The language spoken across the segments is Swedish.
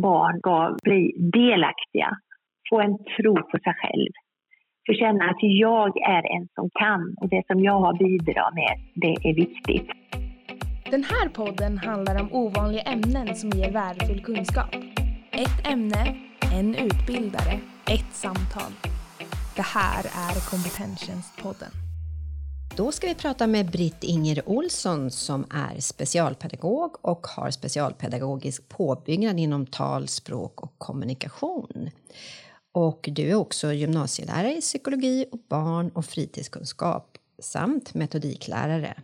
barn ska bli delaktiga, få en tro på sig själv. Få känna att jag är en som kan och det som jag har bidragit med, det är viktigt. Den här podden handlar om ovanliga ämnen som ger värdefull kunskap. Ett ämne, en utbildare, ett samtal. Det här är Kompetenstjänstpodden. Då ska vi prata med Britt Inger Olsson som är specialpedagog och har specialpedagogisk påbyggnad inom tal, språk och kommunikation. Och du är också gymnasielärare i psykologi och barn och fritidskunskap samt metodiklärare.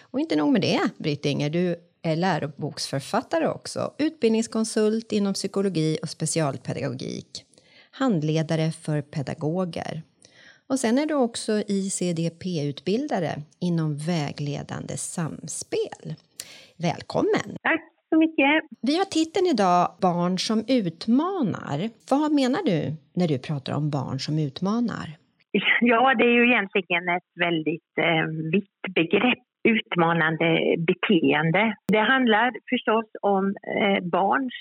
Och inte nog med det, Britt Inger, du är läroboksförfattare också, utbildningskonsult inom psykologi och specialpedagogik, handledare för pedagoger och sen är du också ICDP-utbildare inom vägledande samspel. Välkommen! Tack så mycket! Vi har titeln idag Barn som utmanar. Vad menar du när du pratar om barn som utmanar? Ja, det är ju egentligen ett väldigt eh, vitt begrepp utmanande beteende. Det handlar förstås om eh, barns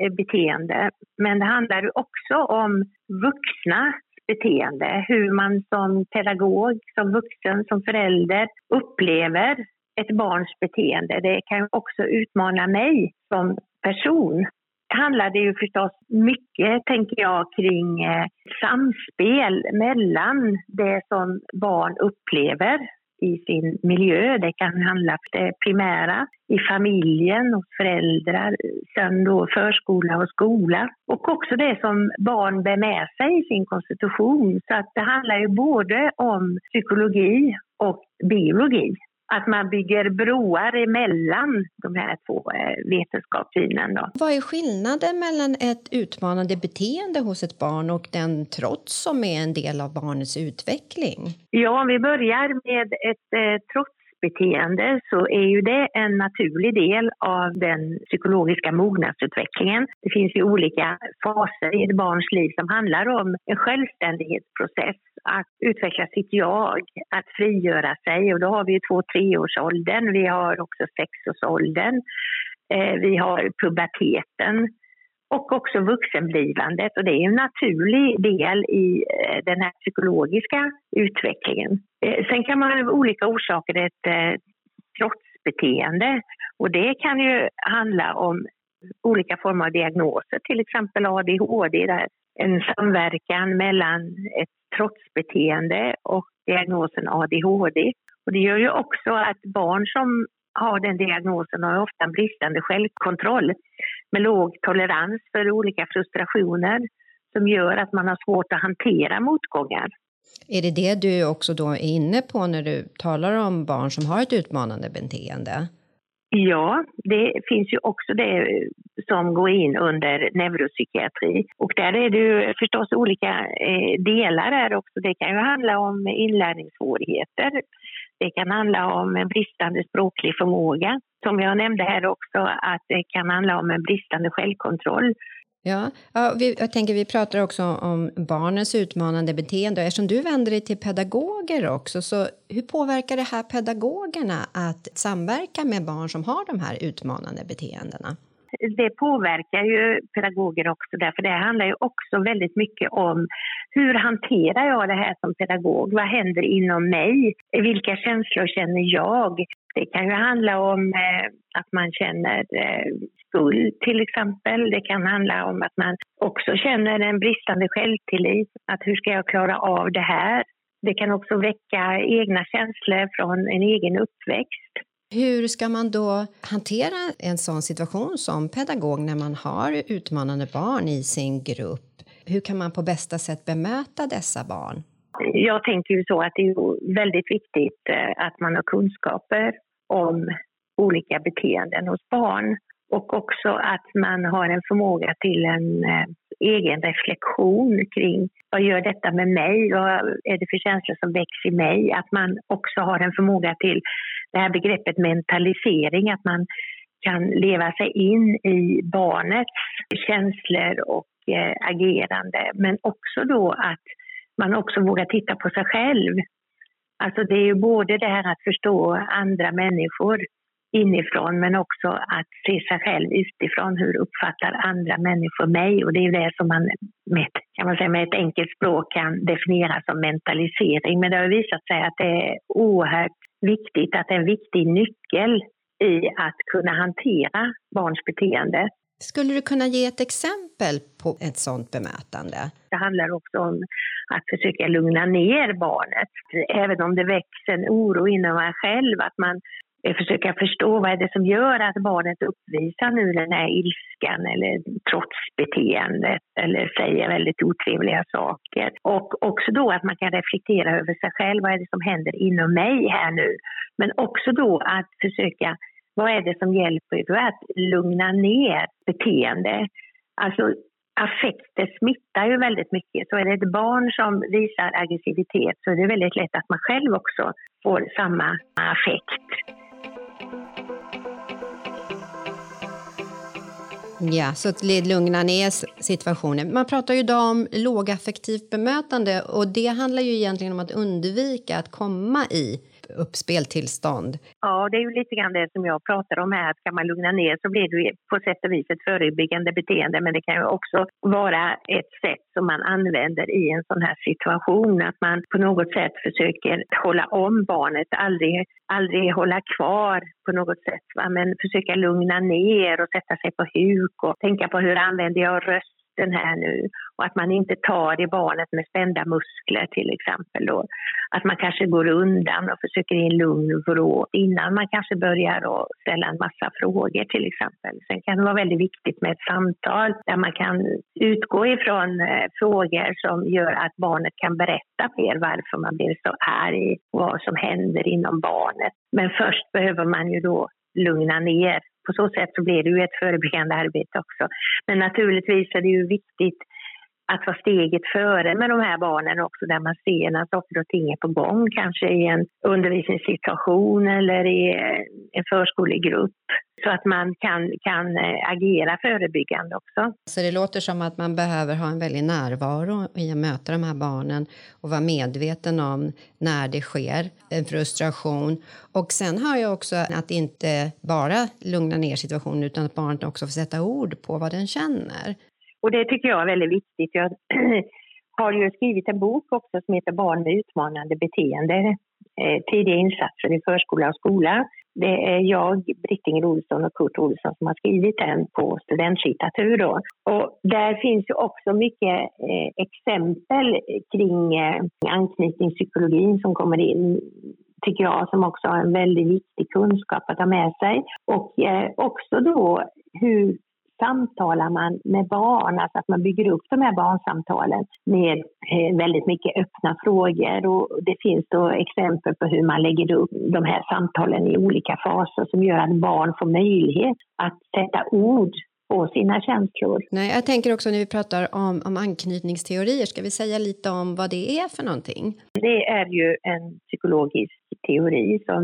eh, beteende, men det handlar också om vuxna beteende, hur man som pedagog, som vuxen, som förälder upplever ett barns beteende. Det kan också utmana mig som person. Det handlar det ju förstås mycket, tänker jag, kring eh, samspel mellan det som barn upplever i sin miljö. Det kan handla om det primära i familjen, och föräldrar, sen då förskola och skola. Och också det som barn bär med sig i sin konstitution. Så att det handlar ju både om psykologi och biologi att man bygger broar emellan de här två eh, vetenskapssynen. Vad är skillnaden mellan ett utmanande beteende hos ett barn och den trots som är en del av barnets utveckling? Ja, om vi börjar med ett eh, trots beteende så är ju det en naturlig del av den psykologiska mognadsutvecklingen. Det finns ju olika faser i ett barns liv som handlar om en självständighetsprocess, att utveckla sitt jag, att frigöra sig. Och då har vi ju två treårsåldern, vi har också sexårsåldern, eh, vi har puberteten och också vuxenblivandet. Och det är en naturlig del i eh, den här psykologiska utvecklingen. Eh, sen kan man av olika orsaker ett eh, trotsbeteende och det kan ju handla om olika former av diagnoser, till exempel ADHD, där en samverkan mellan ett trotsbeteende och diagnosen ADHD. Och det gör ju också att barn som har den diagnosen har ofta en bristande självkontroll med låg tolerans för olika frustrationer som gör att man har svårt att hantera motgångar. Är det det du också då är inne på när du talar om barn som har ett utmanande beteende? Ja, det finns ju också det som går in under neuropsykiatri. Och där är det ju förstås olika eh, delar här också. Det kan ju handla om inlärningssvårigheter. Det kan handla om en bristande språklig förmåga. Som jag nämnde här också, att det kan handla om en bristande självkontroll. Ja, ja vi, jag tänker vi pratar också om barnens utmanande beteende. Eftersom du vänder dig till pedagoger också, så hur påverkar det här pedagogerna att samverka med barn som har de här utmanande beteendena? Det påverkar ju pedagoger också därför det handlar ju också väldigt mycket om hur hanterar jag det här som pedagog? Vad händer inom mig? Vilka känslor känner jag? Det kan ju handla om eh, att man känner eh, skuld till exempel. Det kan handla om att man också känner en bristande självtillit. Att hur ska jag klara av det här? Det kan också väcka egna känslor från en egen uppväxt. Hur ska man då hantera en sån situation som pedagog när man har utmanande barn i sin grupp? Hur kan man på bästa sätt bemöta dessa barn? Jag tänker ju så att det är väldigt viktigt eh, att man har kunskaper om olika beteenden hos barn och också att man har en förmåga till en eh, egen reflektion kring vad gör detta med mig? Vad är det för känslor som väcks i mig? Att man också har en förmåga till det här begreppet mentalisering, att man kan leva sig in i barnets känslor och eh, agerande. Men också då att man också vågar titta på sig själv. Alltså det är ju både det här att förstå andra människor inifrån men också att se sig själv utifrån. Hur uppfattar andra människor mig? Och det är ju det som man med, kan man säga, med ett enkelt språk kan definiera som mentalisering. Men det har visat sig att det är oerhört viktigt, att det är en viktig nyckel i att kunna hantera barns beteende. Skulle du kunna ge ett exempel på ett sådant bemötande? Det handlar också om att försöka lugna ner barnet. Även om det väcks en oro inom en själv, att man Eh, försöka förstå vad är det som gör att barnet uppvisar nu den här ilskan eller trotsbeteendet eller säger väldigt otrevliga saker. Och också då att man kan reflektera över sig själv, vad är det som händer inom mig här nu? Men också då att försöka, vad är det som hjälper Då att lugna ner beteende? Alltså affekter smittar ju väldigt mycket. Så är det ett barn som visar aggressivitet så är det väldigt lätt att man själv också får samma affekt. Ja, så att lugna ner situationen. Man pratar ju idag om lågaffektivt bemötande och det handlar ju egentligen om att undvika att komma i uppspeltillstånd. Ja, det är ju lite grann det som jag pratar om här. Kan man lugna ner så blir det på sätt och vis ett förebyggande beteende men det kan ju också vara ett sätt som man använder i en sån här situation. Att man på något sätt försöker hålla om barnet, aldrig, aldrig hålla kvar på något sätt. Va? Men försöka lugna ner och sätta sig på huk och tänka på hur använder jag röst vatten här nu och att man inte tar i barnet med spända muskler till exempel. Då. Att man kanske går undan och försöker i en lugn vrå innan man kanske börjar då ställa en massa frågor till exempel. Sen kan det vara väldigt viktigt med ett samtal där man kan utgå ifrån eh, frågor som gör att barnet kan berätta mer varför man blir så arg och vad som händer inom barnet. Men först behöver man ju då lugna ner på så sätt så blir det ju ett förebyggande arbete också. Men naturligtvis är det ju viktigt att vara steget före med de här barnen också där man ser när saker och ting är på gång, kanske i en undervisningssituation eller i en förskolegrupp så att man kan, kan eh, agera förebyggande också. Så det låter som att man behöver ha en väldig närvaro i att möta de här barnen och vara medveten om när det sker en frustration. Och sen har jag också att inte bara lugna ner situationen utan att barnet också får sätta ord på vad den känner. Och det tycker jag är väldigt viktigt. Jag har ju skrivit en bok också som heter Barn med utmanande beteende. Eh, tidiga insatser i förskola och skola. Det är jag, Brittinger Olsson och Kurt Olsson som har skrivit den på studentlitteratur. Då. Och där finns ju också mycket eh, exempel kring eh, anknytningspsykologin som kommer in tycker jag, som också har en väldigt viktig kunskap att ha med sig. Och eh, också då hur samtalar man med barn, alltså att man bygger upp de här barnsamtalen med eh, väldigt mycket öppna frågor. Och det finns då exempel på hur man lägger upp de här samtalen i olika faser som gör att barn får möjlighet att sätta ord på sina känslor. Nej, jag tänker också när vi pratar om, om anknytningsteorier, ska vi säga lite om vad det är för någonting? Det är ju en psykologisk teori som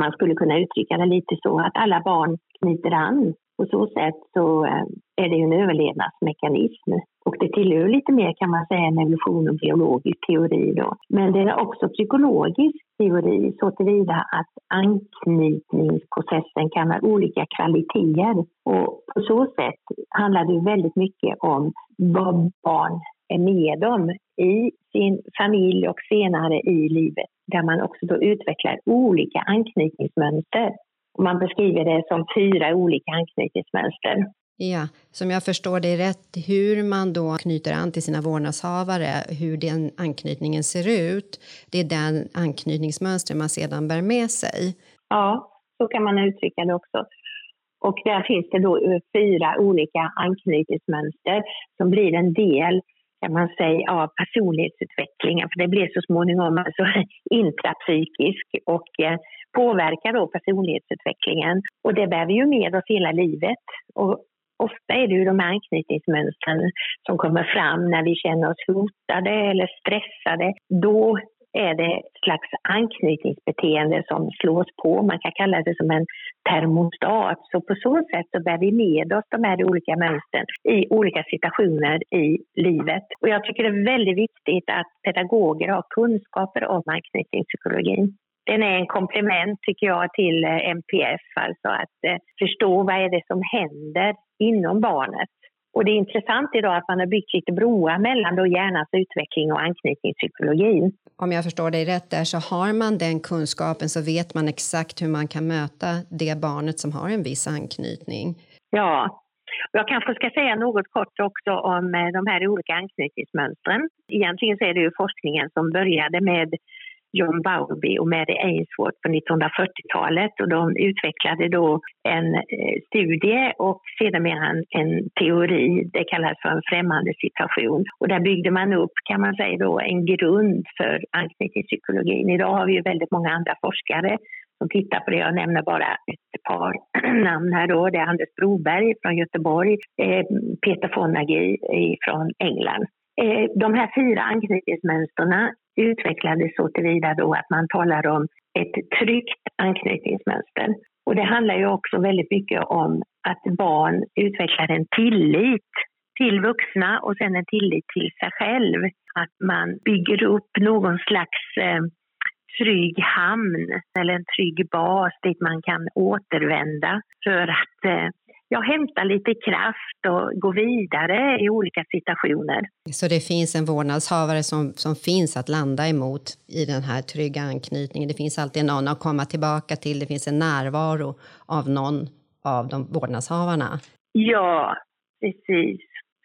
man skulle kunna uttrycka det lite så att alla barn knyter an på så sätt så eh, är det ju en överlevnadsmekanism. Och det tillhör lite mer kan man säga en evolution och biologisk teori då. Men det är också psykologisk teori så tillvida att anknytningsprocessen kan ha olika kvaliteter. Och på så sätt handlar det väldigt mycket om vad barn är med om i sin familj och senare i livet där man också då utvecklar olika anknytningsmönster man beskriver det som fyra olika anknytningsmönster. Ja, som jag förstår det rätt, hur man då knyter an till sina vårdnadshavare, hur den anknytningen ser ut, det är den anknytningsmönster man sedan bär med sig. Ja, så kan man uttrycka det också. Och där finns det då fyra olika anknytningsmönster som blir en del kan man säga, av personlighetsutvecklingen. För det blir så småningom alltså intrapsykisk och eh, påverkar då personlighetsutvecklingen. Och det bär vi ju med oss hela livet. Och ofta är det ju de här anknytningsmönstren som kommer fram när vi känner oss hotade eller stressade. Då är det ett slags anknytningsbeteende som slås på. Man kan kalla det som en termostat. Så på så sätt så bär vi med oss de här olika mönstren i olika situationer i livet. Och jag tycker det är väldigt viktigt att pedagoger har kunskaper om anknytningspsykologin. den är en komplement tycker jag till eh, MPF, alltså att eh, förstå vad är det som händer inom barnet. Och det är intressant idag att man har byggt lite broar mellan då hjärnans utveckling och anknytningspsykologin. Om jag förstår dig rätt där så har man den kunskapen så vet man exakt hur man kan möta det barnet som har en viss anknytning. Ja, jag kanske ska säga något kort också om eh, de här olika anknytningsmönstren. Egentligen så är det ju forskningen som började med John Bowlby och Mary Ainsworth på 1940-talet och de utvecklade då en eh, studie och sedermera en, en teori, det kallas för en främmande situation. Och där byggde man upp, kan man säga då, en grund för anknytningspsykologin. Idag har vi ju väldigt många andra forskare som tittar på det. Jag nämner bara ett par namn här då. Det är Anders Broberg från Göteborg, eh, Peter Fonagy från England. Eh, de här fyra anknytningsmönstren utvecklades så tillvida då att man talar om ett tryggt anknytningsmönster. Och det handlar ju också väldigt mycket om att barn utvecklar en tillit till vuxna och sen en tillit till sig själv. Att man bygger upp någon slags eh, trygg hamn eller en trygg bas dit man kan återvända för att eh, ja, hämta lite kraft och gå vidare i olika situationer. Så det finns en vårdnadshavare som, som finns att landa emot i den här trygga anknytningen. Det finns alltid någon att komma tillbaka till. Det finns en närvaro av någon av de vårdnadshavarna. Ja, precis.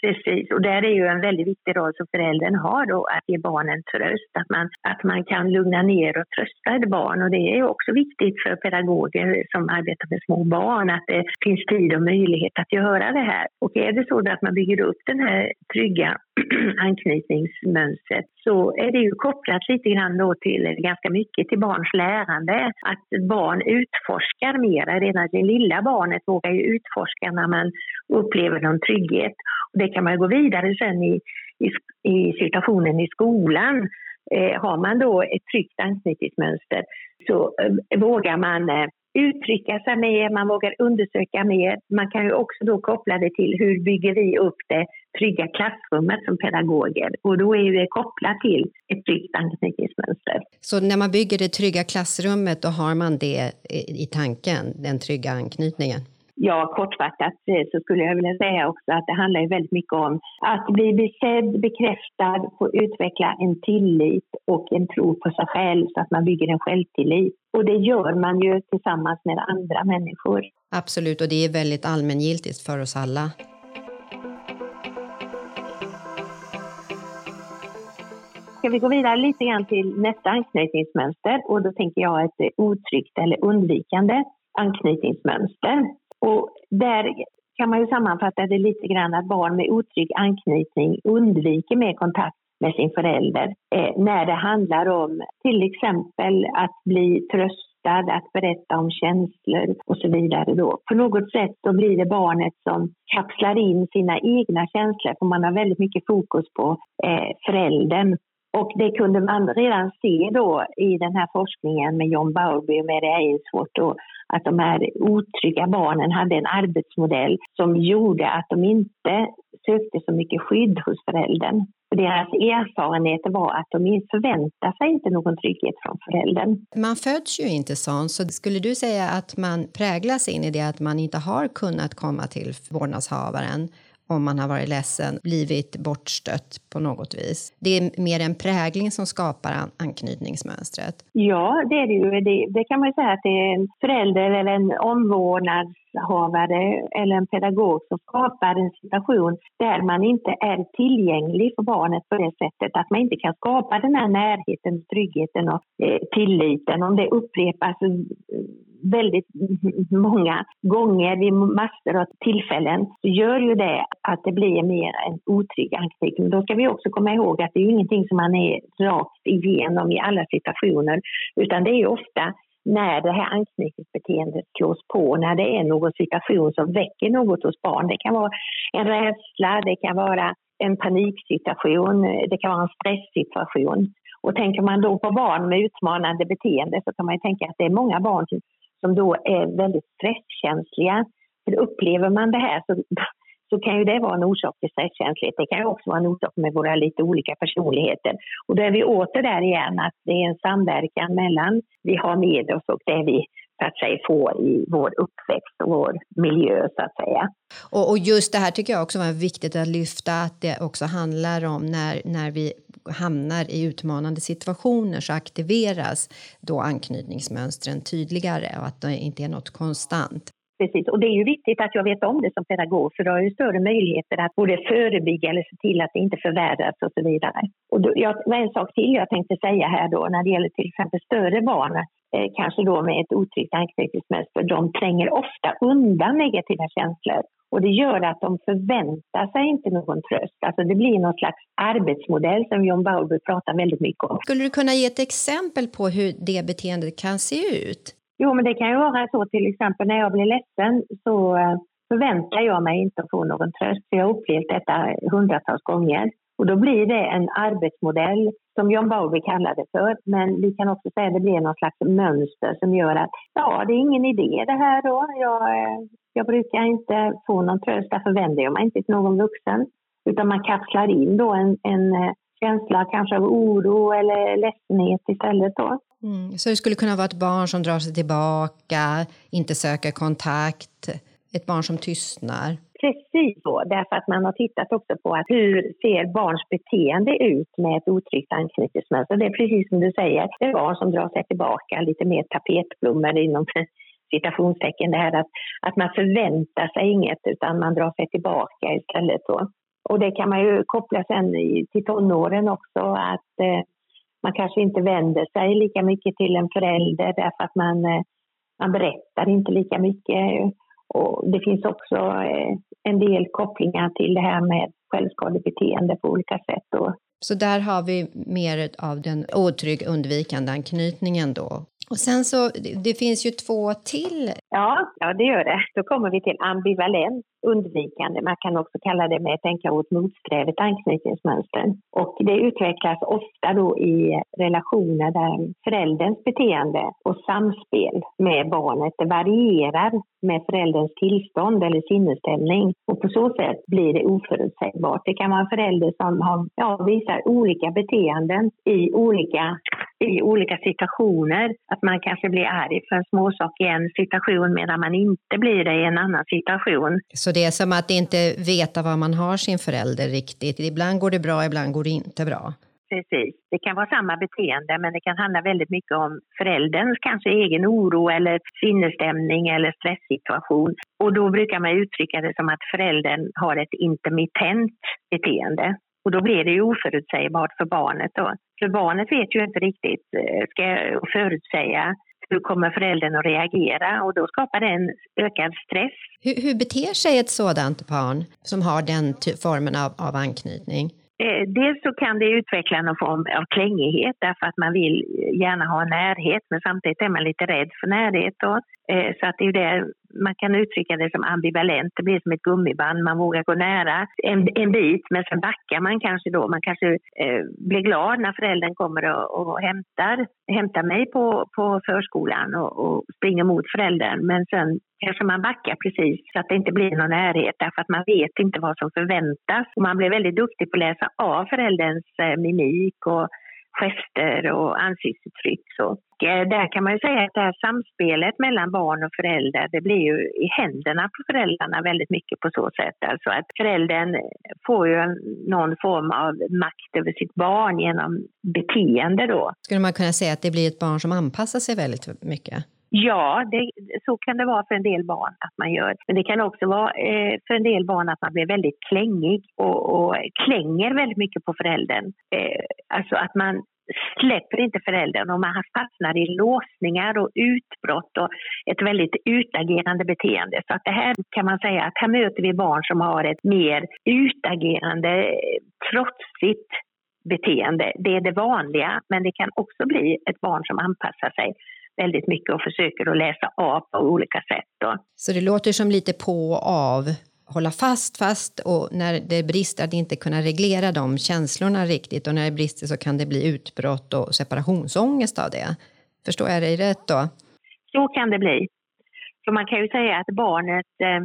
Precis, och där är ju en väldigt viktig roll som föräldern har då att ge barnen tröst, att man, att man kan lugna ner och trösta ett barn och det är också viktigt för pedagoger som arbetar med små barn att det finns tid och möjlighet att göra det här. Och är det så att man bygger upp den här trygga anknytningsmönstret så är det ju kopplat lite grann då till ganska mycket till barns lärande. Att barn utforskar mera. Redan det lilla barnet vågar ju utforska när man upplever någon trygghet. Och det kan man gå vidare sen i, i, i situationen i skolan. Eh, har man då ett tryggt anknytningsmönster så eh, vågar man eh, uttrycka sig mer, man vågar undersöka mer. Man kan ju också då koppla det till hur bygger vi upp det trygga klassrummet som pedagoger och då är ju det kopplat till ett tryggt anknytningsmönster. Så när man bygger det trygga klassrummet då har man det i tanken, den trygga anknytningen? Ja, kortfattat eh, så skulle jag vilja säga också att det handlar väldigt mycket om att bli besedd, bekräftad, få utveckla en tillit och en tro på sig själv så att man bygger en självtillit. Och det gör man ju tillsammans med andra människor. Absolut, och det är väldigt allmängiltigt för oss alla. Ska vi gå vidare lite grann till nästa anknytningsmönster och då tänker jag ett otryggt eller undvikande anknytningsmönster. Och där kan man ju sammanfatta det lite grann att barn med otrygg anknytning undviker mer kontakt med sin förälder eh, när det handlar om till exempel att bli tröstad, att berätta om känslor och så vidare. Då. På något sätt så blir det barnet som kapslar in sina egna känslor för man har väldigt mycket fokus på eh, föräldern. Och det kunde man redan se då i den här forskningen med John Bowlby och Mary Ainsworth då, att de här otrygga barnen hade en arbetsmodell som gjorde att de inte sökte så mycket skydd hos föräldern. Och deras erfarenheter var att de förväntar sig inte någon trygghet från föräldern. Man föds ju inte sån, så skulle du säga att man präglas in i det att man inte har kunnat komma till vårdnadshavaren om man har varit ledsen, blivit bortstött på något vis. Det är mer en prägling som skapar anknytningsmönstret. Ja, det är det ju. Det, det kan man ju säga att det är en förälder eller en vårdnadshavare eller en pedagog som skapar en situation där man inte är tillgänglig för barnet på det sättet att man inte kan skapa den här närheten, tryggheten och eh, tilliten. Om det upprepas väldigt många gånger vid massor av tillfällen så gör ju det att det blir mer en otrygg anknytning. Då ska vi också komma ihåg att det är ingenting som man är rakt igenom i alla situationer utan det är ofta när det här anknytningsbeteendet slås på, när det är någon situation som väcker något hos barn. Det kan vara en rädsla, det kan vara en paniksituation, det kan vara en stresssituation. Och tänker man då på barn med utmanande beteende så kan man tänka att det är många barn som som då är väldigt stresskänsliga. För upplever man det här så, så kan ju det vara en orsak till stresskänslighet. Det kan ju också vara en orsak med våra lite olika personligheter. Och då är vi åter där igen att det är en samverkan mellan vi har med oss och det vi så att säga får i vår uppväxt och vår miljö så att säga. Och, och just det här tycker jag också var viktigt att lyfta att det också handlar om när, när vi hamnar i utmanande situationer så aktiveras då anknytningsmönstren tydligare och att det inte är något konstant. Precis, och det är ju viktigt att jag vet om det som pedagog för då har jag ju större möjligheter att både förebygga eller se till att det inte förvärras och så vidare. Och då, jag, en sak till jag tänkte säga här då när det gäller till exempel större barn, eh, kanske då med ett otryggt anknytningsmönster, de tränger ofta undan negativa känslor. Och det gör att de förväntar sig inte någon tröst. Alltså det blir någon slags arbetsmodell som John Bauer pratar väldigt mycket om. Skulle du kunna ge ett exempel på hur det beteendet kan se ut? Jo, men det kan ju vara så till exempel när jag blir ledsen så eh, förväntar jag mig inte att få någon tröst. jag har upplevt detta hundratals gånger. Och då blir det en arbetsmodell som John Bowlby kallar det för. Men vi kan också säga att det blir någon slags mönster som gör att ja, det är ingen idé det här då. Jag, eh, jag brukar inte få någon tröst, därför vänder jag mig inte till någon vuxen. Utan man kapslar in då en, en eh, känsla kanske av oro eller ledsenhet istället då. Mm. Så det skulle kunna vara ett barn som drar sig tillbaka, inte söker kontakt, ett barn som tystnar? Precis så, därför att man har tittat också på att hur ser barns beteende ut med ett otryggt anknytningsmönster. Det är precis som du säger, det är barn som drar sig tillbaka, lite mer tapetblommor inom citationstecken, det här att, att man förväntar sig inget utan man drar sig tillbaka istället. Då. Och det kan man ju koppla sen till tonåren också, att eh, man kanske inte vänder sig lika mycket till en förälder därför att man, eh, man berättar inte lika mycket. Och det finns också eh, en del kopplingar till det här med självskadebeteende på olika sätt. Då. Så där har vi mer av den otrygg undvikande anknytningen då? Och sen så, det finns ju två till. Ja, ja det gör det. Då kommer vi till ambivalent undvikande. Man kan också kalla det med ett enklare motsträvigt anknytningsmönster. Och det utvecklas ofta då i relationer där förälderns beteende och samspel med barnet varierar med förälderns tillstånd eller sinnesställning. Och på så sätt blir det oförutsägbart. Det kan vara en förälder som har, ja, visar olika beteenden i olika i olika situationer. Att man kanske blir arg för en småsak i en situation medan man inte blir det i en annan situation. Så det är som att inte veta var man har sin förälder riktigt. Ibland går det bra, ibland går det inte bra. Precis. Det kan vara samma beteende men det kan handla väldigt mycket om förälderns kanske egen oro eller sinnesstämning eller stresssituation. Och då brukar man uttrycka det som att föräldern har ett intermittent beteende. Och då blir det ju oförutsägbart för barnet då. För barnet vet ju inte riktigt, eh, ska jag förutsäga hur kommer föräldern att reagera och då skapar det en ökad stress. Hur, hur beter sig ett sådant barn som har den formen av, av anknytning? Eh, dels så kan det utveckla någon form av klängighet därför att man vill gärna ha närhet men samtidigt är man lite rädd för närhet. Då. Eh, så att det är det man kan uttrycka det som ambivalent, det blir som ett gummiband, man vågar gå nära en, en bit men sen backar man kanske då, man kanske eh, blir glad när föräldern kommer och, och hämtar, hämtar mig på, på förskolan och, och springer mot föräldern. Men sen kanske man backar precis så att det inte blir någon närhet därför att man vet inte vad som förväntas. Och man blir väldigt duktig på att läsa av förälderns eh, mimik och gester och ansiktsuttryck. Så. Och eh, där kan man ju säga att det här samspelet mellan barn och föräldrar det blir ju i händerna på föräldrarna väldigt mycket på så sätt. Alltså att föräldern får ju någon form av makt över sitt barn genom beteende då. Skulle man kunna säga att det blir ett barn som anpassar sig väldigt mycket? Ja, det, så kan det vara för en del barn att man gör. Men det kan också vara eh, för en del barn att man blir väldigt klängig och, och klänger väldigt mycket på föräldern. Eh, alltså att man släpper inte föräldern och man fastnar i låsningar och utbrott och ett väldigt utagerande beteende. Så att det här kan man säga att här möter vi barn som har ett mer utagerande, trotsigt beteende. Det är det vanliga, men det kan också bli ett barn som anpassar sig väldigt mycket och försöker att läsa av på olika sätt. Då. Så det låter som lite på och av hålla fast, fast och när det brister att inte kunna reglera de känslorna riktigt och när det brister så kan det bli utbrott och separationsångest av det. Förstår jag dig rätt då? Så kan det bli. Så man kan ju säga att barnet, eh,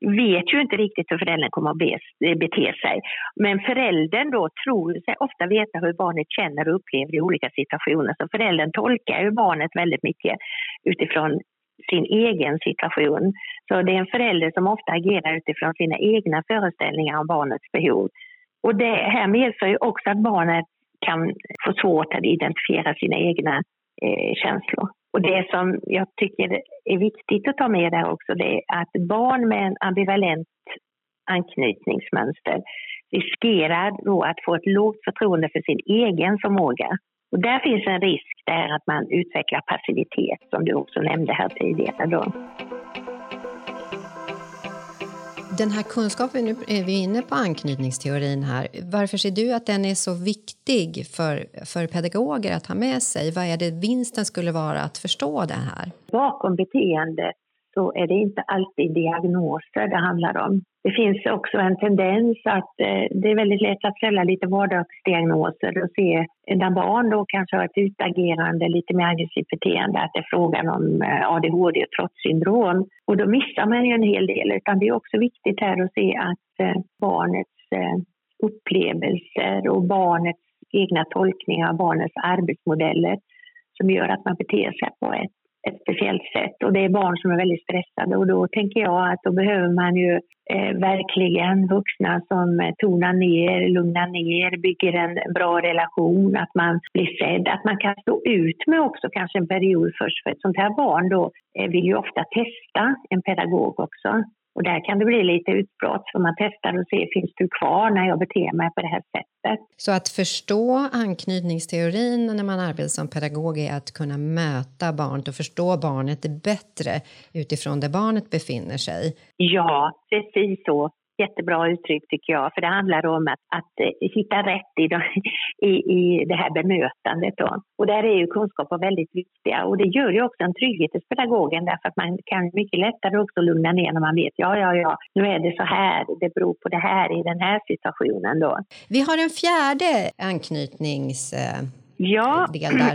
vet ju inte riktigt hur föräldern kommer att be, eh, bete sig. Men föräldern då tror sig ofta veta hur barnet känner och upplever i olika situationer. Så föräldern tolkar ju barnet väldigt mycket utifrån sin egen situation. Så det är en förälder som ofta agerar utifrån sina egna föreställningar om barnets behov. Och det här medför ju också att barnet kan få svårt att identifiera sina egna eh, känslor. Och det som jag tycker är viktigt att ta med där också det är att barn med en ambivalent anknytningsmönster riskerar då att få ett lågt förtroende för sin egen förmåga. Och där finns en risk där att man utvecklar passivitet som du också nämnde här tidigare. Då. Den här kunskapen, nu är vi inne på anknytningsteorin här. Varför ser du att den är så viktig för, för pedagoger att ha med sig? Vad är det vinsten skulle vara att förstå det här? Bakom beteendet så är det inte alltid diagnoser det handlar om. Det finns också en tendens att eh, det är väldigt lätt att ställa lite vardagsdiagnoser och se när barn då kanske har ett utagerande, lite mer aggressivt beteende, att det är frågan om eh, ADHD och trotssyndrom. Och då missar man ju en hel del, utan det är också viktigt här att se att eh, barnets eh, upplevelser och barnets egna tolkningar av barnets arbetsmodeller som gör att man beter sig på ett ett speciellt sätt. Och det är barn som är väldigt stressade. Och då tänker jag att då behöver man ju eh, verkligen vuxna som tonar ner, lugnar ner, bygger en bra relation, att man blir sedd, att man kan stå ut med också kanske en period först. För ett sånt här barn då eh, vill ju ofta testa en pedagog också och där kan det bli lite utbrott för man testar och ser finns du kvar när jag beter mig på det här sättet. Så att förstå anknytningsteorin när man arbetar som pedagog är att kunna möta barnet och förstå barnet bättre utifrån där barnet befinner sig? Ja, precis så jättebra uttryck tycker jag, för det handlar om att, att eh, hitta rätt i, de, i, i det här bemötandet. Då. Och där är ju kunskaper väldigt viktiga och det gör ju också en trygghet hos pedagogen därför att man kan mycket lättare också lugna ner när man vet, ja, ja, ja, nu är det så här, det beror på det här i den här situationen då. Vi har en fjärde anknytnings eh, Ja,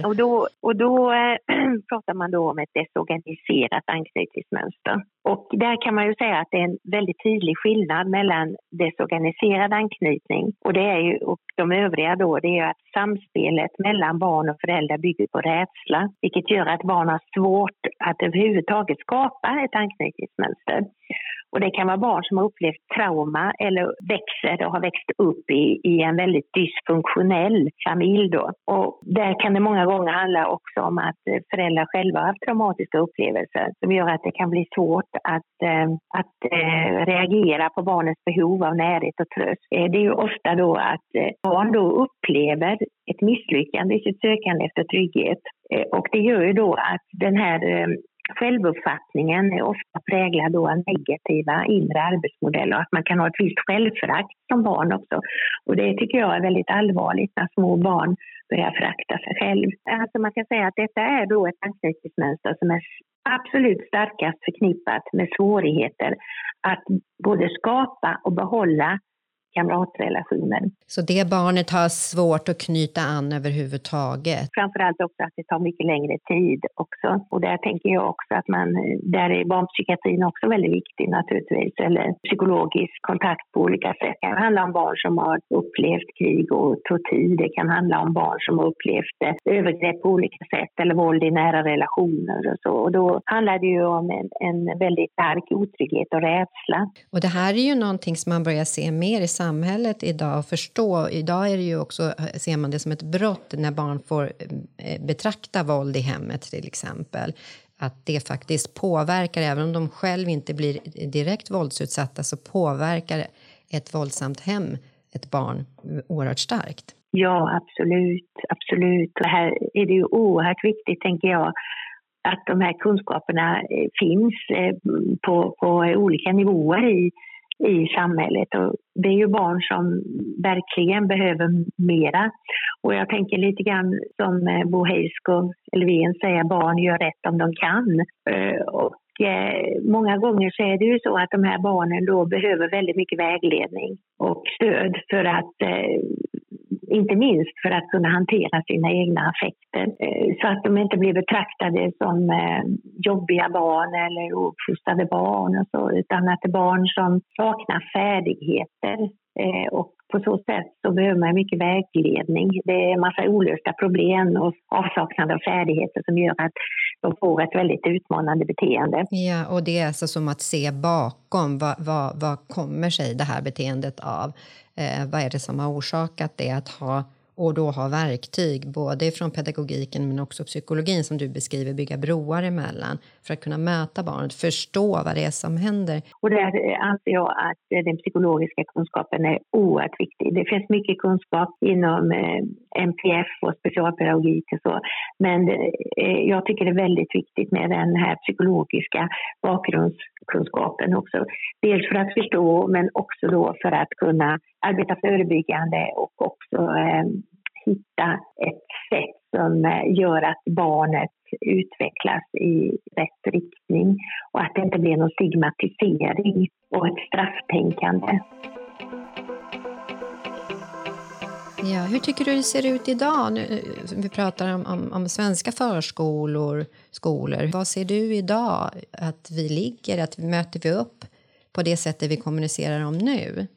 och då, och då äh, pratar man då om ett desorganiserat anknytningsmönster. Och där kan man ju säga att det är en väldigt tydlig skillnad mellan desorganiserad anknytning och, det är ju, och de övriga då, det är att samspelet mellan barn och föräldrar bygger på rädsla, vilket gör att barn har svårt att överhuvudtaget skapa ett anknytningsmönster. Och det kan vara barn som har upplevt trauma eller växer och har växt upp i, i en väldigt dysfunktionell familj. Då. Och där kan det många gånger handla också om att föräldrar själva har haft traumatiska upplevelser som gör att det kan bli svårt att, eh, att eh, reagera på barnets behov av närhet och tröst. Eh, det är ju ofta då att eh, barn då upplever ett misslyckande i sitt sökande efter trygghet. Eh, och det gör ju då att den här eh, Självuppfattningen är ofta präglad av negativa inre arbetsmodeller och att man kan ha ett visst självförakt som barn också. Och det tycker jag är väldigt allvarligt när små barn börjar förakta sig själv. Alltså man kan säga att detta är då ett anknytningsmönster som är absolut starkast förknippat med svårigheter att både skapa och behålla kamratrelationen. Så det barnet har svårt att knyta an överhuvudtaget? Framförallt också att det tar mycket längre tid också. Och där tänker jag också att man, där är barnpsykiatrin också väldigt viktig naturligtvis, eller psykologisk kontakt på olika sätt. Det kan handla om barn som har upplevt krig och tortyr, det kan handla om barn som har upplevt övergrepp på olika sätt eller våld i nära relationer och så. Och då handlar det ju om en, en väldigt stark otrygghet och rädsla. Och det här är ju någonting som man börjar se mer i samhället samhället idag och förstå. Idag är det ju också, ser man det som ett brott när barn får eh, betrakta våld i hemmet till exempel. Att det faktiskt påverkar, även om de själv inte blir direkt våldsutsatta så påverkar ett våldsamt hem ett barn oerhört starkt. Ja, absolut. absolut. Och här är det ju oerhört viktigt, tänker jag, att de här kunskaperna eh, finns eh, på, på olika nivåer i i samhället. Och det är ju barn som verkligen behöver mera. Och jag tänker lite grann som eh, Bo Heiskog Elfven säger, barn gör rätt om de kan. Eh, och eh, många gånger så är det ju så att de här barnen då behöver väldigt mycket vägledning och stöd för att inte minst för att kunna hantera sina egna affekter. Eh, så att de inte blir betraktade som eh, jobbiga barn eller ouppfostrade barn och så, utan att det är barn som saknar färdigheter eh, och på så sätt så behöver man mycket vägledning. Det är en massa olösta problem och avsaknad av färdigheter som gör att de får ett väldigt utmanande beteende. Ja, och det är alltså som att se bakom. Vad, vad, vad kommer sig det här beteendet av? Eh, vad är det som har orsakat det? Att ha och då ha verktyg, både från pedagogiken men också psykologin som du beskriver, bygga broar emellan för att kunna möta barnet, förstå vad det är som händer. Och där anser jag att eh, den psykologiska kunskapen är oerhört viktig. Det finns mycket kunskap inom eh, MPF och specialpedagogik och så, men eh, jag tycker det är väldigt viktigt med den här psykologiska bakgrundskunskapen också. Dels för att förstå, men också då för att kunna arbeta förebyggande och också hitta ett sätt som eh, gör att barnet utvecklas i rätt riktning och att det inte blir någon stigmatisering och ett strafftänkande. Ja, hur tycker du det ser ut idag? Nu, eh, vi pratar om, om, om, svenska förskolor, skolor. Vad ser du idag att vi ligger? Att möter vi upp på det sättet vi kommunicerar om nu?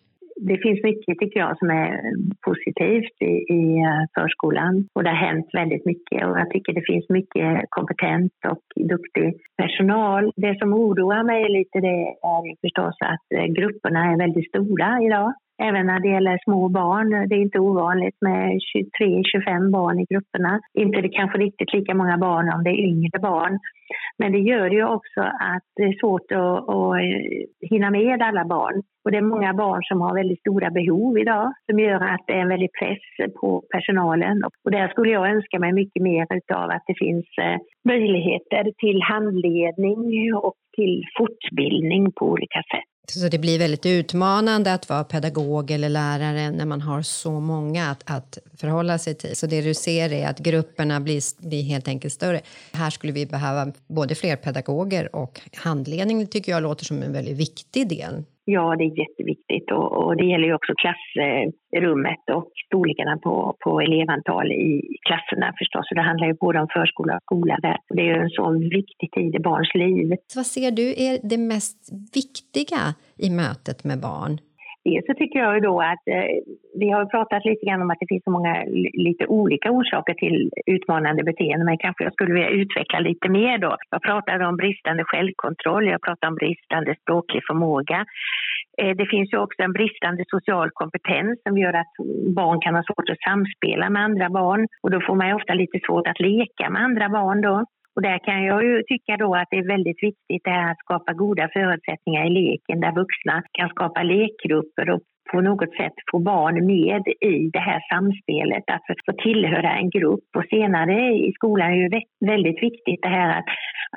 Det finns mycket tycker jag som är positivt i, i eh, förskolan och det har hänt väldigt mycket och jag tycker det finns mycket kompetent och duktig personal. Det som oroar mig lite det är förstås att eh, grupperna är väldigt stora idag. Även när det gäller små barn. Det är inte ovanligt med 23-25 barn i grupperna. Inte det kanske riktigt lika många barn om det är yngre barn. Men det gör ju också att det är svårt att, att eh, hinna med alla barn. Och det är många barn som har väldigt stora behov idag som gör att det är en väldig press på personalen. Och där skulle jag önska mig mycket mer av att det finns eh, möjligheter till handledning och till fortbildning på olika sätt. Så det blir väldigt utmanande att vara pedagog eller lärare när man har så många att, att förhålla sig till. Så det du ser är att grupperna blir, blir helt enkelt större. Här skulle vi behöva både fler pedagoger och handledning det tycker jag låter som en väldigt viktig del. Ja, det är jätteviktigt och, och det gäller ju också klassrummet och storlekarna på, på elevantal i klasserna förstås. Så det handlar ju både om förskola och skola där. Det är ju en så viktig tid i barns liv. Vad ser du är det mest viktiga i mötet med barn? Dels så tycker jag ju då att eh, vi har pratat lite grann om att det finns så många lite olika orsaker till utmanande beteende men kanske jag skulle vilja utveckla lite mer då. Jag pratade om bristande självkontroll, jag pratade om bristande språklig förmåga. Eh, det finns ju också en bristande social kompetens som gör att barn kan ha svårt att samspela med andra barn och då får man ju ofta lite svårt att leka med andra barn då. Och där kan jag ju tycka då att det är väldigt viktigt att skapa goda förutsättningar i leken där vuxna kan skapa lekgrupper och på något sätt få barn med i det här samspelet, att få tillhöra en grupp. Och senare i skolan är det väldigt viktigt det här att,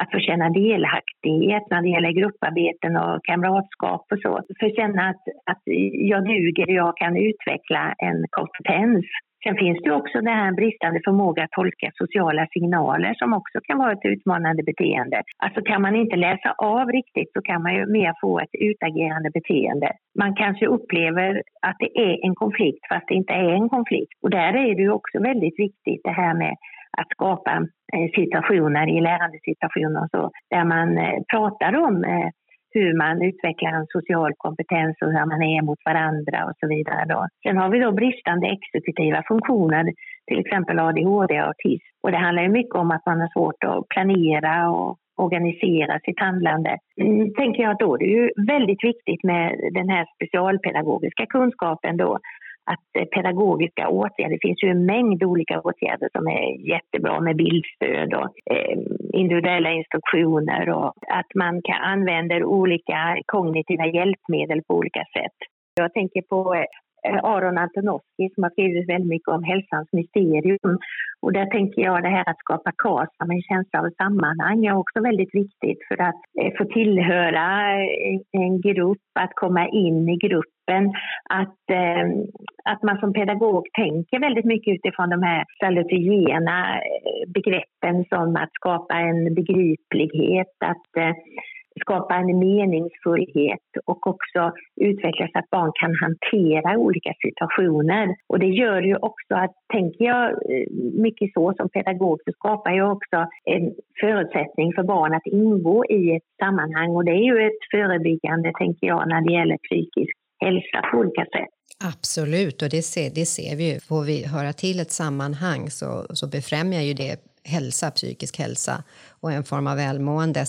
att få känna delaktighet när det gäller grupparbeten och kamratskap och så. För att känna att, att jag duger, jag kan utveckla en kompetens Sen finns det också den här bristande förmåga att tolka sociala signaler som också kan vara ett utmanande beteende. Alltså kan man inte läsa av riktigt så kan man ju mer få ett utagerande beteende. Man kanske upplever att det är en konflikt fast det inte är en konflikt. Och där är det ju också väldigt viktigt det här med att skapa eh, situationer i lärandesituationer och så, där man eh, pratar om eh, hur man utvecklar en social kompetens och hur man är mot varandra och så vidare. Då. Sen har vi då bristande exekutiva funktioner, till exempel ADHD och autism. Och det handlar ju mycket om att man har svårt att planera och organisera sitt handlande. Mm, tänker jag då, det är ju väldigt viktigt med den här specialpedagogiska kunskapen då, att eh, pedagogiska åtgärder, det finns ju en mängd olika åtgärder som är jättebra med bildstöd och eh, individuella instruktioner och att man kan använda olika kognitiva hjälpmedel på olika sätt. Jag tänker på eh, Aron Antonovsky som har skrivit väldigt mycket om hälsans mysterium. Och där tänker jag det här att skapa KAS, en känsla av sammanhang är också väldigt viktigt för att eh, få tillhöra en grupp, att komma in i gruppen, att, eh, att man som pedagog tänker väldigt mycket utifrån de här salutogena eh, begreppen som att skapa en begriplighet, att eh, skapa en meningsfullhet och också utveckla så att barn kan hantera olika situationer. Och det gör ju också att, tänker jag mycket så som pedagog, så skapar jag också en förutsättning för barn att ingå i ett sammanhang och det är ju ett förebyggande, tänker jag, när det gäller psykisk hälsa på olika sätt. Absolut, och det ser, det ser vi ju. Får vi höra till ett sammanhang så, så befrämjar ju det hälsa, psykisk hälsa och en form av välmående.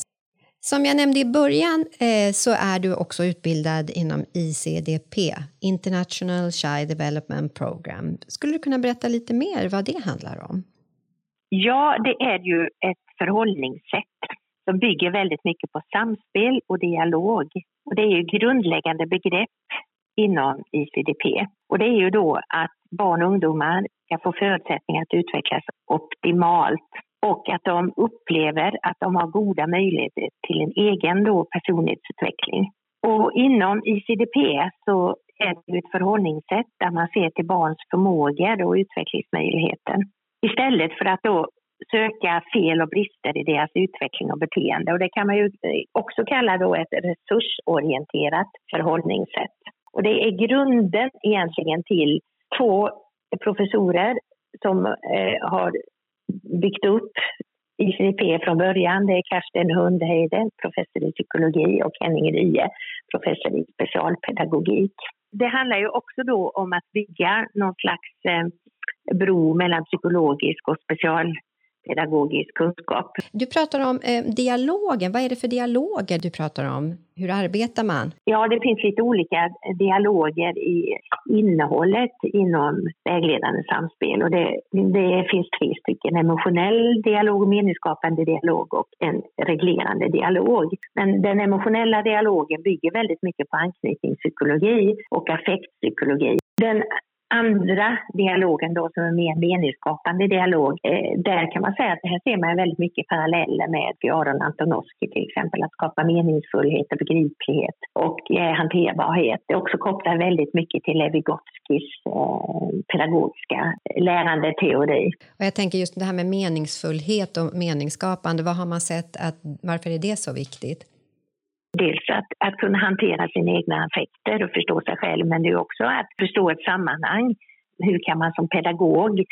Som jag nämnde i början eh, så är du också utbildad inom ICDP, International Child Development Program. Skulle du kunna berätta lite mer vad det handlar om? Ja, det är ju ett förhållningssätt som bygger väldigt mycket på samspel och dialog. Och det är ju grundläggande begrepp inom ICDP. Och det är ju då att barn och ungdomar ska få förutsättningar att utvecklas optimalt och att de upplever att de har goda möjligheter till en egen då personlighetsutveckling. Och inom ICDP så är det ett förhållningssätt där man ser till barns förmågor och utvecklingsmöjligheter. Istället för att då söka fel och brister i deras utveckling och beteende. Och det kan man ju eh, också kalla då ett resursorienterat förhållningssätt. Och det är grunden egentligen till två professorer som eh, har byggt upp ICP från början. Det är Karsten Hundheide, professor i psykologi och Henning Rye, professor i specialpedagogik. Det handlar ju också då om att bygga någon slags eh, bro mellan psykologisk och special pedagogisk kunskap. Du pratar om eh, dialogen. Vad är det för dialoger du pratar om? Hur arbetar man? Ja, det finns lite olika dialoger i innehållet inom vägledande samspel. Och det, det finns tre stycken. Emotionell dialog, meningsskapande dialog och en reglerande dialog. Men den emotionella dialogen bygger väldigt mycket på anknytningspsykologi och affektpsykologi. Den andra dialogen då som är mer meningsskapande dialog, eh, där kan man säga att här ser man väldigt mycket paralleller med Aron Antonovsky till exempel, att skapa meningsfullhet och begriplighet och eh, hanterbarhet. Det också kopplar väldigt mycket till Levigotskis eh, pedagogiska lärandeteori. Och jag tänker just det här med meningsfullhet och meningsskapande, vad har man sett att, varför är det så viktigt? Dels att, att kunna hantera sina egna affekter och förstå sig själv men det är också att förstå ett sammanhang. Hur kan man som pedagog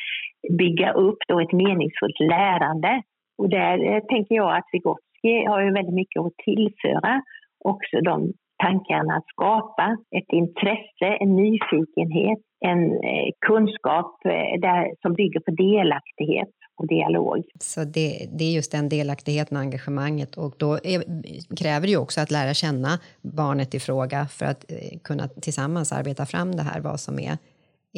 bygga upp då ett meningsfullt lärande? Och där eh, tänker jag att Vygotsky har ju väldigt mycket att tillföra också de tankarna att skapa ett intresse, en nyfikenhet, en eh, kunskap eh, där, som bygger på delaktighet och dialog. Så det, det är just den delaktigheten och engagemanget och då är, kräver det ju också att lära känna barnet i fråga för att eh, kunna tillsammans arbeta fram det här, vad som är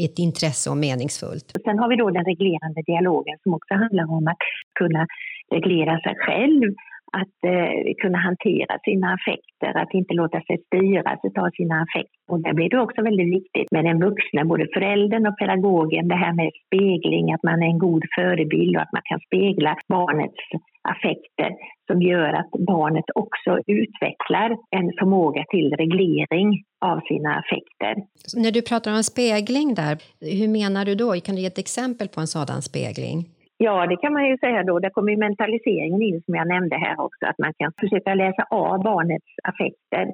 ett intresse och meningsfullt. Sen har vi då den reglerande dialogen som också handlar om att kunna reglera sig själv att eh, kunna hantera sina affekter, att inte låta sig styras av sina affekter. Och där blir det också väldigt viktigt med den vuxna, både föräldern och pedagogen, det här med spegling, att man är en god förebild och att man kan spegla barnets affekter som gör att barnet också utvecklar en förmåga till reglering av sina affekter. När du pratar om spegling där, hur menar du då? Kan du ge ett exempel på en sådan spegling? Ja, det kan man ju säga då. Där kommer ju mentaliseringen in som jag nämnde här också, att man kan försöka läsa av barnets affekter.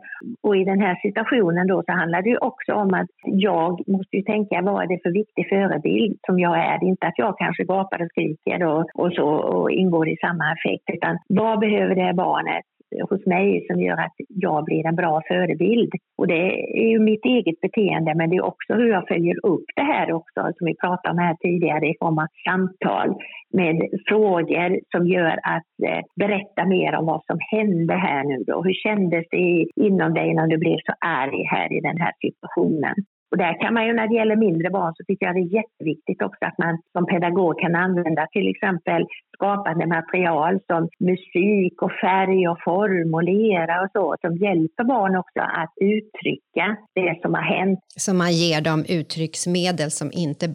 Och i den här situationen då så handlar det ju också om att jag måste ju tänka vad är det för viktig förebild som jag är. Det är inte att jag kanske gapar och skriker och, och så och ingår i samma affekt, utan vad behöver det här barnet? Eh, hos mig som gör att jag blir en bra förebild. Och det är ju mitt eget beteende men det är också hur jag följer upp det här också som vi pratade om här tidigare i form av samtal med frågor som gör att eh, berätta mer om vad som hände här nu då. Hur kändes det inom dig när du blev så arg här i den här situationen? Och där kan man ju när det gäller mindre barn så tycker jag det är jätteviktigt också att man som pedagog kan använda till exempel skapande material som musik och färg och form och lera och så som hjälper barn också att uttrycka det som har hänt. Så man ger dem uttrycksmedel som inte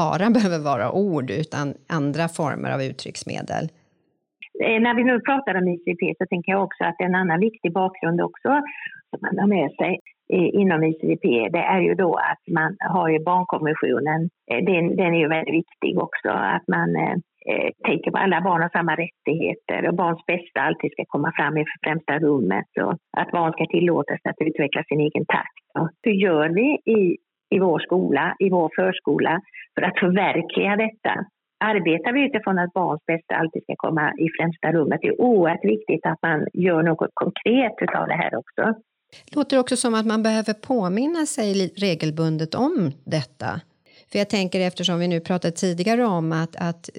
bara behöver vara ord utan andra former av uttrycksmedel? Eh, när vi nu pratar om ICP så tänker jag också att en annan viktig bakgrund också som man har med sig inom ICP, det är ju då att man har ju barnkonventionen, eh, den, den är ju väldigt viktig också, att man eh, eh, tänker på alla barn har samma rättigheter och barns bästa alltid ska komma fram i främsta rummet och att barn ska tillåtas att utveckla sin egen takt. Och hur gör vi i, i vår skola, i vår förskola för att förverkliga detta? Arbetar vi utifrån att barns bästa alltid ska komma i främsta rummet? Det är oerhört viktigt att man gör något konkret av det här också. Det låter också som att man behöver påminna sig regelbundet om detta. För jag tänker eftersom vi nu pratade tidigare om att, att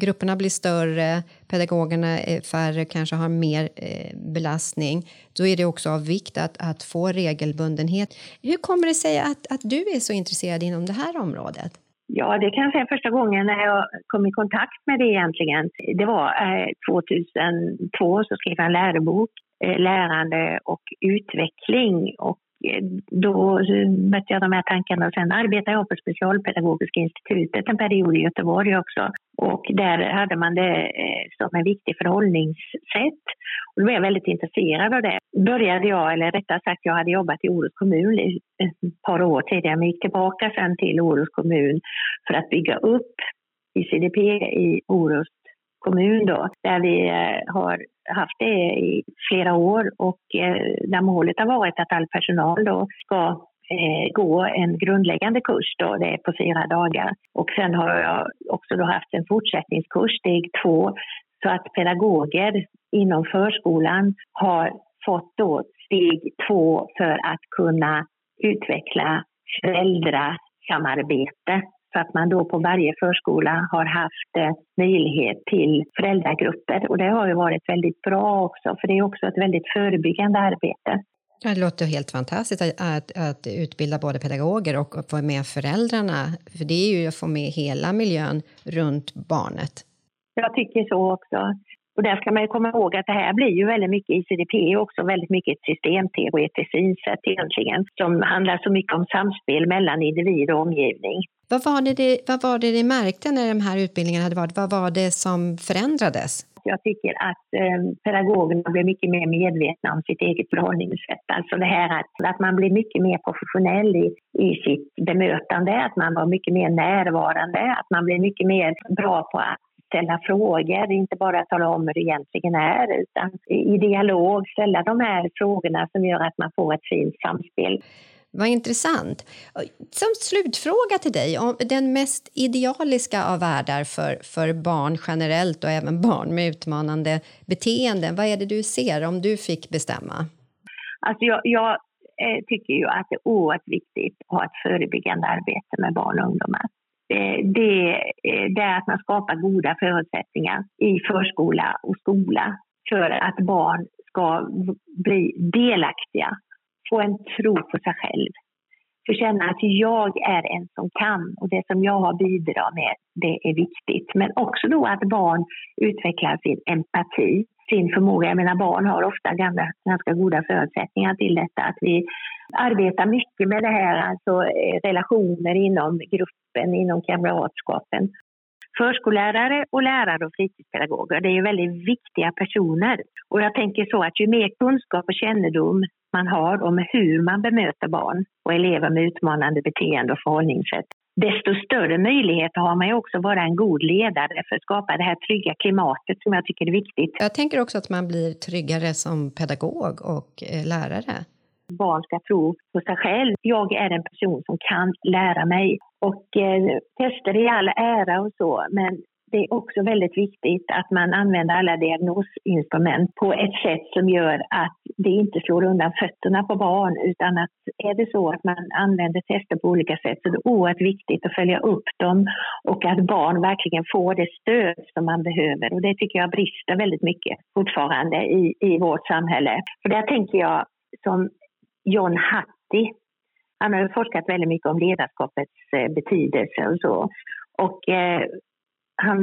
grupperna blir större, pedagogerna är färre, kanske har mer eh, belastning, då är det också av vikt att, att få regelbundenhet. Hur kommer det sig att, att du är så intresserad inom det här området? Ja, det kan jag säga. första gången när jag kom i kontakt med det egentligen. Det var eh, 2002 så skrev jag en lärobok, Eh, lärande och utveckling. Och eh, då mötte jag de här tankarna och sen arbetade jag på Specialpedagogiska institutet en period i Göteborg också. Och där hade man det eh, som en viktig förhållningssätt. Och då blev jag väldigt intresserad av det. Började jag, eller rättare sagt jag hade jobbat i Orust kommun ett par år tidigare men gick tillbaka sen till Orust kommun för att bygga upp ICDP i Orust kommun då, där vi eh, har haft det i flera år och eh, där målet har varit att all personal då ska eh, gå en grundläggande kurs då, det är på fyra dagar. Och sen har jag också då haft en fortsättningskurs, steg två, så att pedagoger inom förskolan har fått då steg två för att kunna utveckla föräldrasamarbete så att man då på varje förskola har haft eh, möjlighet till föräldragrupper. Och det har ju varit väldigt bra också, för det är också ett väldigt förebyggande arbete. Det låter helt fantastiskt att, att, att, utbilda både pedagoger och få med föräldrarna. För det är ju att få med hela miljön runt barnet. Jag tycker så också. Och där ska man ju komma ihåg att det här blir ju väldigt mycket ICDP och också väldigt mycket ett systemteoretiskt synsätt egentligen som handlar så mycket om samspel mellan individ och omgivning. Vad var det, det, vad var det ni märkte när de här utbildningarna hade varit? Vad var det som förändrades? Jag tycker att eh, pedagogerna blir mycket mer medvetna om sitt eget förhållningssätt. Alltså det här att, att man blir mycket mer professionell i, i sitt bemötande, att man var mycket mer närvarande, att man blir mycket mer bra på att ställa frågor, inte bara tala om hur det egentligen är utan i dialog ställa de här frågorna som gör att man får ett fint samspel. Vad intressant. Som slutfråga till dig, om den mest idealiska av världar för, för barn generellt och även barn med utmanande beteenden, vad är det du ser om du fick bestämma? Alltså jag, jag eh, tycker ju att det är oerhört viktigt att ha ett förebyggande arbete med barn och ungdomar. Eh, det, eh, det är att man skapar goda förutsättningar i förskola och skola för att barn ska bli delaktiga få en tro på sig själv. Få känna att jag är en som kan och det som jag har bidragit med, det är viktigt. Men också då att barn utvecklar sin empati, sin förmåga. Jag menar barn har ofta gamla, ganska goda förutsättningar till detta. Att vi arbetar mycket med det här, alltså eh, relationer inom gruppen, inom kamratskapen förskollärare och lärare och fritidspedagoger. Det är ju väldigt viktiga personer. Och jag tänker så att ju mer kunskap och kännedom man har om hur man bemöter barn och elever med utmanande beteende och förhållningssätt, desto större möjligheter har man ju också att vara en god ledare för att skapa det här trygga klimatet som jag tycker är viktigt. Jag tänker också att man blir tryggare som pedagog och eh, lärare barn ska tro på sig själv. Jag är en person som kan lära mig. Och eh, tester i all ära och så, men det är också väldigt viktigt att man använder alla diagnosinstrument på ett sätt som gör att det inte slår undan fötterna på barn utan att är det så att man använder tester på olika sätt så är det oerhört viktigt att följa upp dem och att barn verkligen får det stöd som man behöver och det tycker jag brister väldigt mycket fortfarande i, i vårt samhälle. För där tänker jag som John Hattie. Han har forskat väldigt mycket om ledarskapets eh, betydelse och så. Och eh, han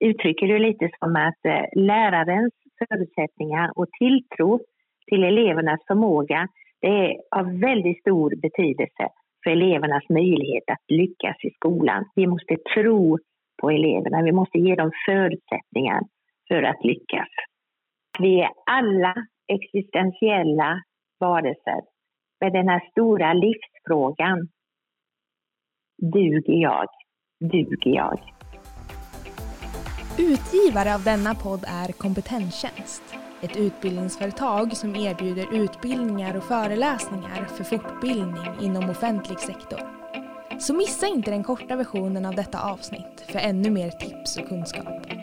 uttrycker det lite som att eh, lärarens förutsättningar och tilltro till elevernas förmåga det är av väldigt stor betydelse för elevernas möjlighet att lyckas i skolan. Vi måste tro på eleverna, vi måste ge dem förutsättningar för att lyckas. Vi är alla existentiella varelser med den här stora livsfrågan. Duger jag? Duger jag? Utgivare av denna podd är Kompetenstjänst. Ett utbildningsföretag som erbjuder utbildningar och föreläsningar för fortbildning inom offentlig sektor. Så missa inte den korta versionen av detta avsnitt för ännu mer tips och kunskap.